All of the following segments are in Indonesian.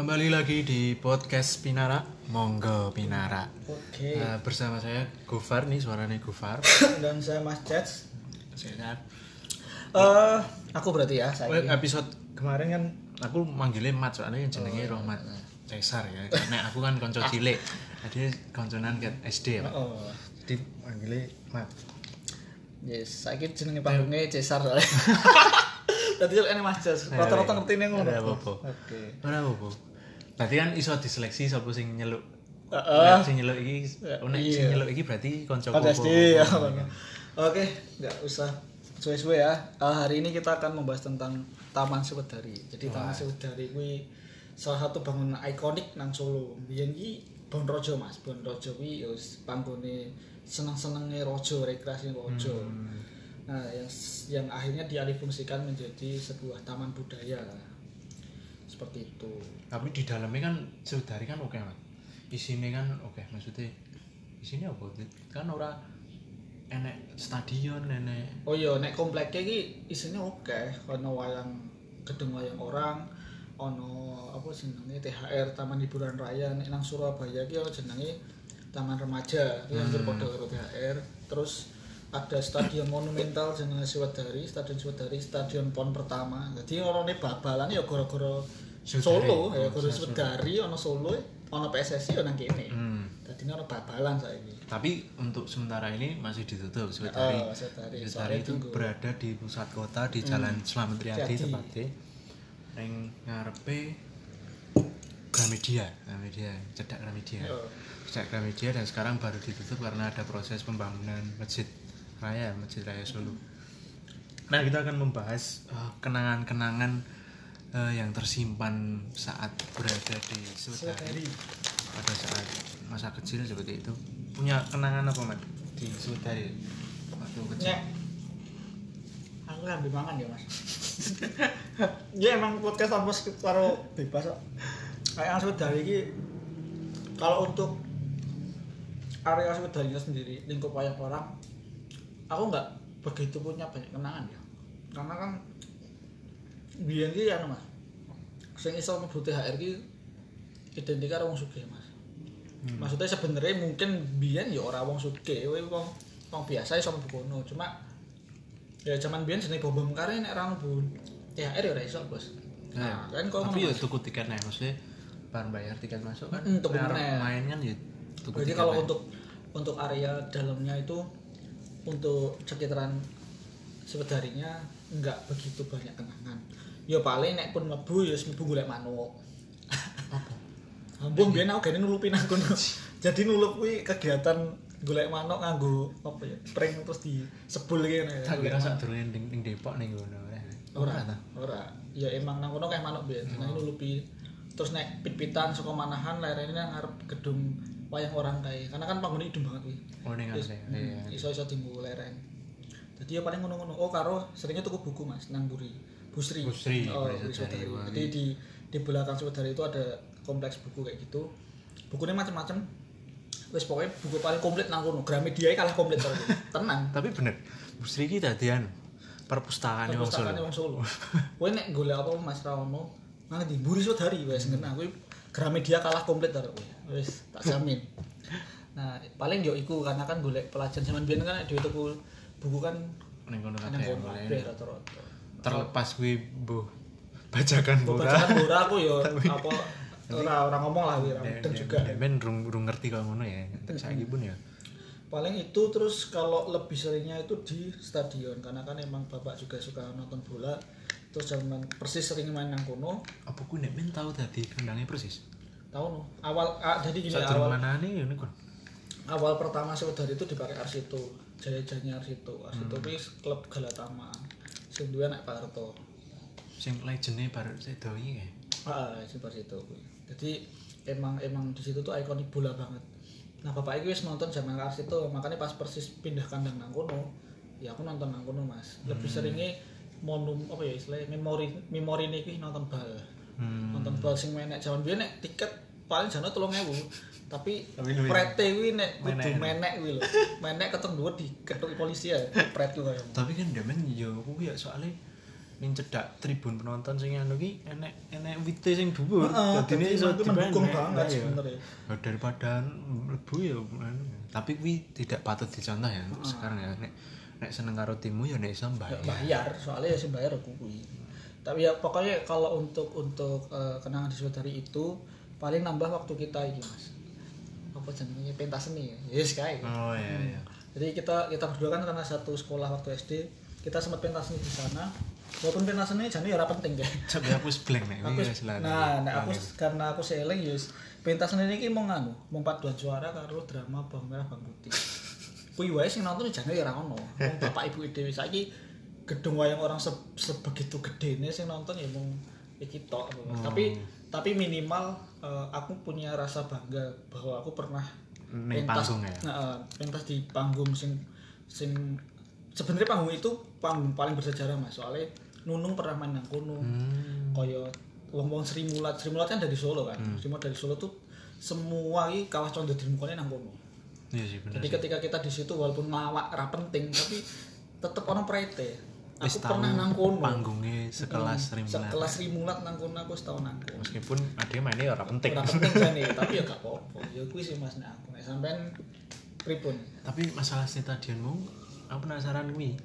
Kembali lagi di podcast Pinara, monggo Pinara. Oke. Nah, bersama saya Gofar nih suaranya Gofar. Dan saya Mas Jets. Sehat. Eh, aku berarti ya, Oh, saya. episode kemarin kan aku manggilnya Mat soalnya yang jenenge Rohmat Caesar ya. Karena aku kan konco cilik. Jadi konconan ke SD ya, Pak. Oh. Jadi manggilnya Mat. Yes, saya jenenge panggungnya Cesar soalnya. Tadi ini Mas Jets. Rata-rata ngerti ini ngono. Ada apa-apa. Oke. Ora apa-apa. Berarti kan iso diseleksi sapa sing nyeluk. Heeh. Nek sing nyeluk iki, nek iya. sing nyeluk iki berarti konco Pada SD ya. Oke, nggak usah suwe-suwe ya. Eh, hari ini kita akan membahas tentang Taman Sewedari. Jadi Taman Sewedari kuwi salah satu bangunan ikonik nang Solo. Biyen iki Bon Rojo Mas, Bon Rojo kuwi ya wis panggone seneng-senenge rojo, rekreasi rojo. Nah, yang yang akhirnya dialihfungsikan menjadi sebuah taman budaya. Seperti itu. Tapi di dalamnya kan saudari kan oke mas. Isinya kan oke maksudnya isinya apa? Kan ora enek stadion enek Oh iya, nek kompleknya iki isinya oke, ono wayang gedung wayang orang, ono apa jenenge THR Taman Hiburan Raya nek nang Surabaya iki ono jenenge Taman Remaja, iki hampir padha karo THR. Terus ada stadion monumental jenenge Sewedari, Stadion Sewedari, Stadion PON pertama. Jadi orone babalan ya gara-gara. Solo, ya gara Sewedari ono Solo, ono PSSI nang kene. Hmm. Dadi ono babalan saiki. Tapi untuk sementara ini masih ditutup Sewedari. Oh, itu tunggu. Hmm. berada di pusat kota di Jalan Slamet Riyadi Riyadi. tepatnya. Yang ngarepe Gramedia, Gramedia, cedak Gramedia. Oh. Cedak Gramedia dan sekarang baru ditutup karena ada proses pembangunan masjid raya, masjid raya Solo. Nah kita akan membahas eh, kenangan-kenangan eh, yang tersimpan saat berada di Sewedari pada saat masa kecil seperti itu. Punya kenangan apa mat di Sewedari waktu kecil? Nek aku ambil mangan ya mas. Ya emang podcast tanpa karo bebas kok. Kayak yang dari ini kalau untuk area Sewedarinya sendiri lingkup wayang orang aku nggak begitu punya banyak kenangan ya. Karena kan biyen iki anu mas. Sing iso mlebu THR iki identik karo wong sugih mas. Maksudnya sebenarnya mungkin biyen ya ora wong sugih kowe wong wong biasa iso mlebu kono. Cuma ya zaman biyen jenenge bom bom kare nek ora mlebu THR ya ora iso bos. Nah kan kok tapi ya tuku tiket nih maksudnya bar bayar tiket masuk kan? Mm, tuku main kan ya tuku tiket kalau main. untuk untuk area dalamnya itu untuk sekitaran Sewedarinya enggak begitu banyak kenangan. Ya paling nek pun mlebu ya mlebu golek manuk. Ampun biyen aku gene nulupi nang kono. Jadi nulup kuwi kegiatan golek manuk nganggo apa ya? Pring terus disebul kene. tak kira sak durunge ning ning Depok ning ngono ora ta ora. Ya emang nang kono kayak manuk biyen. Nah nulupi terus nek pit-pitan saka manahan lerene nang ngarep gedung wayang orang kae. Karena kan panggone idem banget kuwi. oh ning ngene iya hmm, iso-iso tinggu lereng. Jadi ya paling ngono-ngono. Oh karo seringnya tuku buku Mas nang Buri. Busri. Busri, Oh. Wah, Jadi di di belakang Sewedari itu ada kompleks buku kayak gitu. Bukunya macam-macam. Wes pokoknya buku paling komplit nang kono. Gramedia kalah komplit terus. Tenang. tapi bener Busri iki dadian perpustakaan wong Perpustakaan Solo wong Solo. Kowe nek golek apa Mas Rawono nang ndi Buri Sewedari wes ngena kuwi Gramedia kalah komplit kowe. Wes tak jamin. Nah, paling yo iku karena kan golek pelajaran zaman biyen kan dhewe tuku buku kan ning kono kabeh rata-rata. Terlepas kuwi mbuh bajakan bola Bacaan Bora aku yo apa ora ora ngomong lah ora mudeng juga. Ben rung rung ngerti kok ngono ya. Entek saiki pun ya. Paling itu terus kalau lebih seringnya itu di stadion karena kan emang bapak juga suka nonton bola. Terus zaman persis sering main nang kono. Apa ku nek ben tau dadi kandangnya persis. Tahu no. Awal ah, jadi gini awal manane ya niku. awal pertama Sewedari itu dipakai Arsito. Jaya-jayanya Arsito. Arsito Hmm. klub Galatama. Sing duwe nek Pak Harto. Sing legende bar sedo iki kae. Ah, seperti itu. Jadi emang emang di situ tuh ikonik bola banget. Nah bapak itu wis nonton zaman Ars itu makanya pas persis pindah kandang nang kono, ya aku nonton nang kono mas. Lebih seringnya monum apa ya istilahnya memori memori nih nonton bal, Hmm. nonton bal sing menek zaman biyen nek tiket paling jane tolong ewu tapi prete kuwi nek kudu Menek. kuwi lho menek ketemu dua di ketuk polisi ya pret kuwi kaya Tapi kan demen yo kuwi ya soalnya ning cedak tribun penonton sing anu ki enek enek wite sing dhuwur. Dadine dadi iso mendukung banget iya. sebenarnya. Ya, daripada mlebu ya anu. tapi kuwi tidak patut dicontoh ya untuk sekarang ya nek nek seneng karo timmu ya nek iso Ya, bayar. bayar soalnya ya sih bayar aku kuwi tapi ya pokoknya kalau untuk untuk eh, kenangan di dari itu paling nambah waktu kita ini mas. Apa jenenge pentas seni ya? Yes kayak Oh iya iya. jadi kita kita berdua kan karena satu sekolah waktu SD kita sempat pentas seni di sana. Walaupun pentas seni jadi ya penting kayak Coba aku sebleng nek aku nah, nah aku karena aku seeling yus pentas seni ini mau nganu mau paduan suara karo drama bang merah bang putih kuwi wae sing nonton jane ya ora ono. Bapak ibu dhewe saiki gedung wayang orang se sebegitu gedene sing nonton ya mung iki tok Mas. tapi tapi minimal eh, aku punya rasa bangga bahwa aku pernah ning panggung ya. eh, pentas di panggung sing sing sebenarnya panggung itu panggung paling bersejarah mas soalnya Nunung pernah main nang kono Hmm. kaya wong-wong Sri Mulat Sri Mulat kan dari Solo kan Sri Mulat dari Solo tuh semua iki kawah condo di mukanya nang kono Iya sih bener. jadi ketika kita di situ walaupun ngawak ra penting tapi tetep ono prete aku tahu pernah nang kono panggungnya sekelas Sri Mulat. sekelas Sri Mulat nang kono aku wis tau nang kono Meskipun ada mainnya ya ora penting. ora penting jane tapi ya gak apa-apa ya kuwi sih mas nek aku nek sampean pripun Tapi masalah stadionmu, aku penasaran kuwi.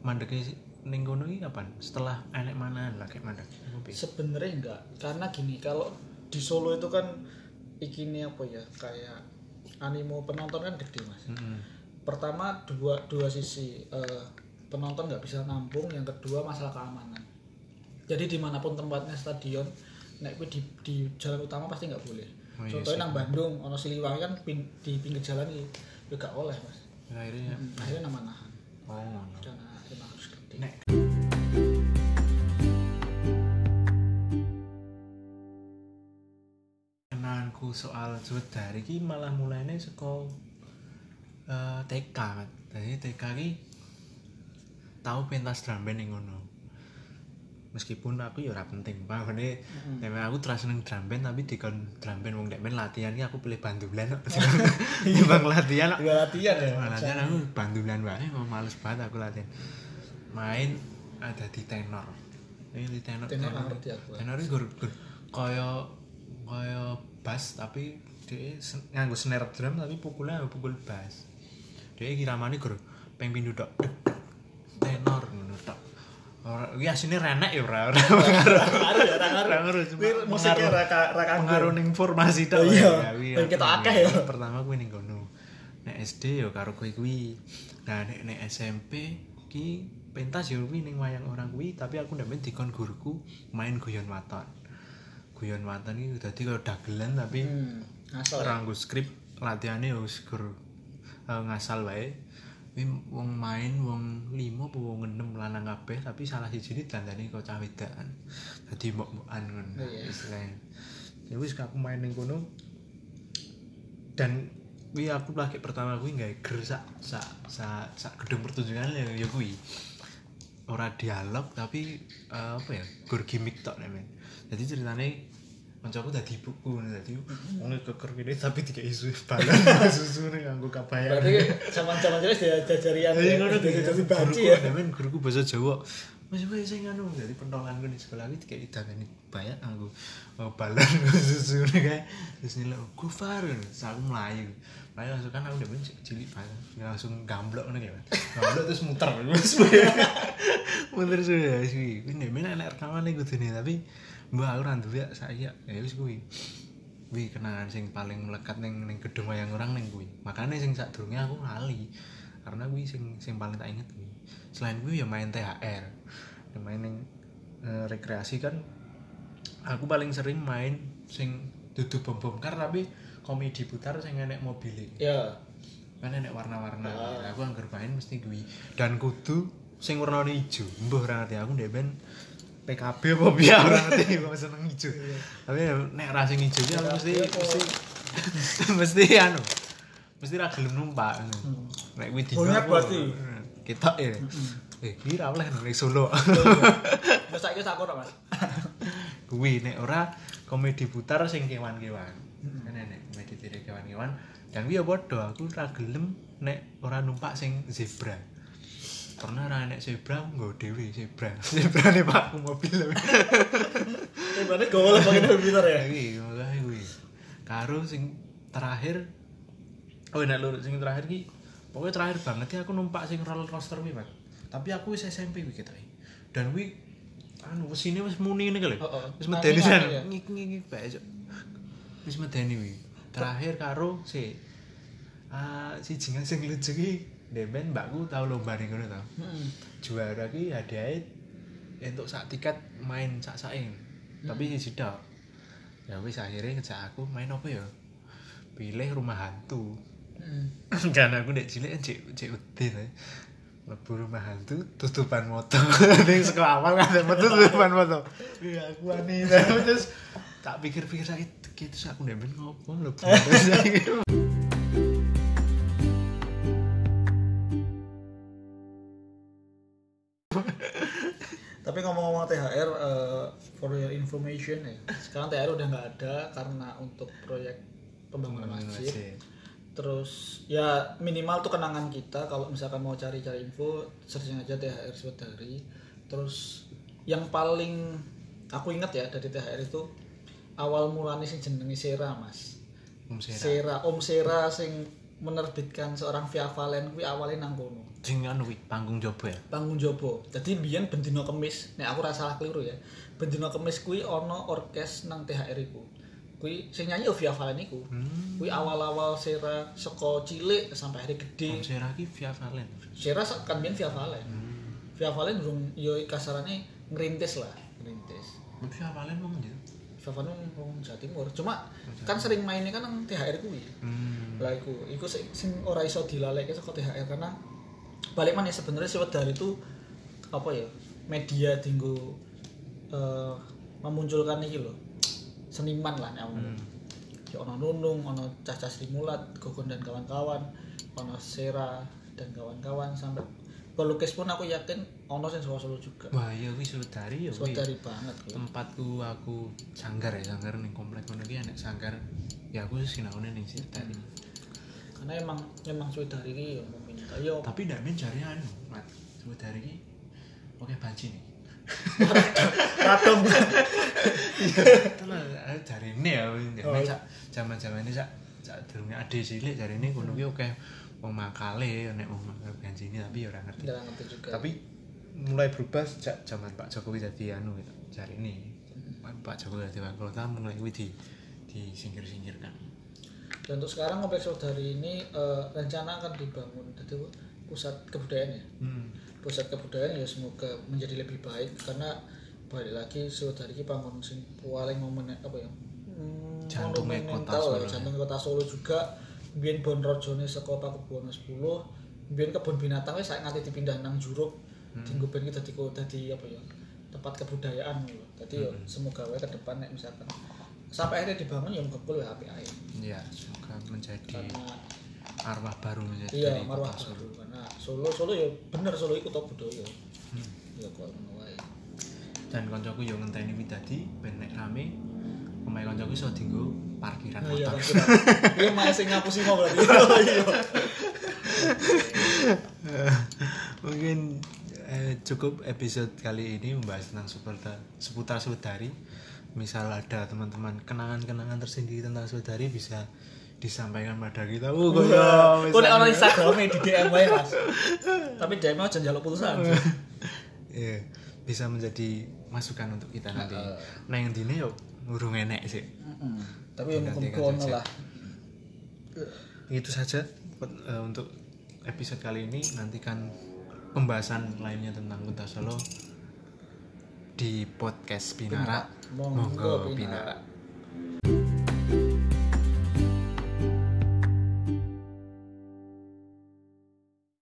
Mandeke ning kono iki kapan? Setelah enek mana lah kayak mandek. Sebenarnya enggak karena gini kalau di Solo itu kan ikini apa ya kayak animo penonton kan gede mas Mm-mm. pertama dua dua sisi eh, penonton nggak bisa nampung. Yang kedua masalah keamanan. Jadi di mana pun tempatnya stadion kuwi di, di jalan utama pasti nggak boleh. Oh iya contohnya nang Bandung ono Siliwangi kan pin- di pinggir jalan iki ya gak oleh mas. Akhirnya Hmm, akhirnya nama nahan oh ngono. dan akhirnya harus gede Nek soal Sudar iki malah mulainya saka eh, TK. Jadi TK ki tahu pentas drum band ning ngono. Meskipun aku ya ora penting, Pak. Ini hmm. aku terus seneng drum band tapi dikon drum band wong nek men latihan aku pilih bandulan. Bang latihan juga latihan ya latihan aku bandulan wae mau males banget aku latihan. Main ada di tenor. Ini di tenor. Tenor aku. Tenor iki gur gur kaya kaya bass tapi dia nganggo snare drum tapi pukulnya pukul bass. Dia iki ramane gur ping pindho tok. Dek, dek. Tenor. Ora iki asine renek ya ora ora pengaruh. ngaruh ya ora musiknya pengaruh- ra ka- ra kanggo. pengaruh ning formasi tok. Oh iya, Ya, ben kita aku- akeh ya. Pertama kuwi ning kono. Nek SD ya karo kuwi kuwi. Nah nek nek SMP ki pentas ya kuwi ning wayang orang kuwi tapi aku ndak dikon guruku main guyon waton. Guyon waton iki dadi kaya dagelan tapi hmm, ngasal ora nggo skrip latihane ya wis gur eh, ngasal wae. Kuwi wong main wong limo apa wong enem lanang kabeh tapi salah siji ini dandane kok cah wedakan. Dadi mbok-mbokan ngono Oh, iya. istilahnya. Ya wis aku main ning kono dan kuwi aku lagi pertama kuwi gawe ger sak sak sak gedung pertunjukan ya ya kuwi. Ora dialog tapi eh, apa ya? Gur gimmick tok nek men. Jadi ceritane kancaku dadi buku dadi wong keker kene tapi tiga isu balon susu ning nganggo kabayan. berarti zaman-zaman jelas dia jajarian Iya ngono jadi baci ya Men guruku bahasa Jawa. Mas kowe sing anu dadi pentolanku di sekolah iki kayak idangane oh, balon susu kayak terus nilai oh, gufar terus aku melayu melayu langsung kan aku udah benci cilik banget langsung gamblok ngono kayak gamblok terus muter terus muter sudah sih ini mana enak rekaman nih gue tapi mbak randu ya saya ya wis kuwi. Kuwi kenangan sing paling melekat ning ning gedung wayang orang ning kuwi. Makanya sing sadurunge aku lali. Karena kuwi sing sing paling tak inget kuwi. Selain kuwi ya main THR Ya main ning eh, rekreasi kan aku paling sering main sing dudu bom bongkar tapi komedi putar sing enek mobil ya. Kan enek warna-warna. Ah. aku anggar main mesti kuwi. Dan kudu sing warna ijo. Mbah ora ngerti aku ndek ben PKB apa piye ora ngerti kok seneng ijo. Tapi nek ra sing ijo ki aku mesti apa? mesti mesti anu mesti ra gelem numpak nek kuwi dino Bonek aku- berarti? ketok ya eh iki ra oleh nek Solo. Terus saiki sak kono Mas. kuwi nek ora komedi putar sing kewan-kewan. Kan enek komedi tiri kewan-kewan. Dan kuwi ya padha aku ra gelem nek ora numpak sing zebra pernah ra enek zebra? Nggo dhewe zebra. Zebra nih pak mobil. Berarti gue boleh pakai komputer ya. iki makane kuwi karo sing terakhir oh enak lur sing terakhir ki pokoknya terakhir banget ya aku numpak sing roller coaster kuwi pak. Tapi aku wis SMP kuwi ketoke dan kuwi anu wis ini wis muni ngene kali wis medeni san nangis, ya? ngik ngik Cuk. wis medeni kuwi terakhir karo si ah si jingan sing lucu ki Demen mbakku tau lomba ning ngono tau Heeh. juara ki hadiahnya untuk sak tiket main sak saing tapi siji tok ya wis akhirnya ngejak aku main apa ya? Pilih rumah hantu. Heeh. karena aku dek cilik cek cek udin ya lebu rumah hantu tutupan motor. Ning sekolah awal kan metu tutupan motor. Iya aku wanita terus tak pikir-pikir sakit gitu aku ndek ben ngopo lebu information ya. Sekarang THR udah nggak ada karena untuk proyek pembangunan masjid. Terus ya minimal tuh kenangan kita kalau misalkan mau cari-cari info searching aja THR Swadari. Terus yang paling aku ingat ya dari THR itu awal mulanya sing jenenge Sera, Mas. Om Sera Sera, Om Sera sing menerbitkan seorang Via Valen kuwi awalnya nang kono. sing anu kuwi panggung jobo ya Panggung Jobo. Jadi biyen bendino kemis, nek aku rasa salah keliru ya. Bendino kemis kuwi ana orkes nang THR iku. Kuwi sing nyanyi Via Valen iku. hmm. Kuwi awal-awal Sera saka cilik sampai hari gede. Sera ki via Valen Sera kan biyen Via Valen. hmm. Via Valen durung yo kasarane ngerintis lah, ngerintis. via Valen gitu Valen wong Jawa Timur. Cuma kan sering mainnya kan nang THR kuwi. hmm. lah iku iku sing, sing ora iso dilaleke saka THR karena balik mana sebenarnya si Wedar itu apa ya media dinggo eh, memunculkan iki lho seniman lah nek Hmm. ya ono Nunung, ono Caca Sri Mulat, Gogon dan kawan-kawan, ono Sera dan kawan-kawan sampai pelukis pun aku yakin ono sing saka Solo juga. Wah, ya kuwi Sudari ya kuwi. Saudari banget kuwi. Tempatku aku sanggar ya, sanggar ning komplek ngono ki enek sanggar. Ya aku sinaune ning Sudari. Karena emang emang Saudari iki ya meminta yo Tapi ndak men jare anu, Mat. Sudari ki oke banci nih. radong Tenan jare ini ya, Oh. nek sak jaman-jaman ini sak sak durunge ade cilik jare ini kono ki oke wong makale nek wong makale ini tapi ya ora ngerti. Nggak ngerti juga. Tapi mulai berubah sejak zaman Pak Jokowi jadi anu gitu. Ini Pak Jokowi jadi wali kota mulai kuwi di disingkir-singkirkan. Dan untuk sekarang kompleks saudari ini eh, rencana akan dibangun jadi pusat kebudayaan ya. Hmm. Pusat kebudayaan ya semoga menjadi lebih baik karena balik lagi saudari ini bangun sing paling momen apa ya? Jantungnya kota Solo jantung kota Solo juga. Biyen Bon Rojone saka Pakubuwono 10, biyen kebun binatang wis saiki nganti dipindah nang Juruk. Hmm. Dinggo ben iki dadi dadi apa ya? tempat kebudayaan. Jadi ya Hmm. semoga wae ke depan nek misalkan sampai akhirnya dibangun ya mengkepul ya apik ae. Ya, semoga menjadi Karena arwah baru menjadi iya dari marwah kota Solo. baru karena Solo Solo ya bener Solo iku top budaya Hmm. ya kok ngono wae Dan koncoku yo ngenteni kuwi dadi ben nek rame omahe koncoku iso dienggo parkiran iya motor. kan kita iya mah sing ngapusi mau berarti. Iya. Mungkin eh, cukup episode kali ini membahas tentang seputar seputar saudari. Misal ada teman-teman kenangan-kenangan tersendiri tentang saudari bisa disampaikan pada kita. Oh, kok ya, kok nek misalnya- ono Instagram di DM wae Mas. Tapi DM aja njaluk pulsa Iya, bisa menjadi masukan untuk kita nanti. Nah, yang dini yo ngurung enek sih. Tapi ya ono aja. lah Itu saja eh, untuk episode kali ini. Nantikan pembahasan lainnya tentang Kota Solo di podcast Binara. Monggo Monggo Binara. Binara.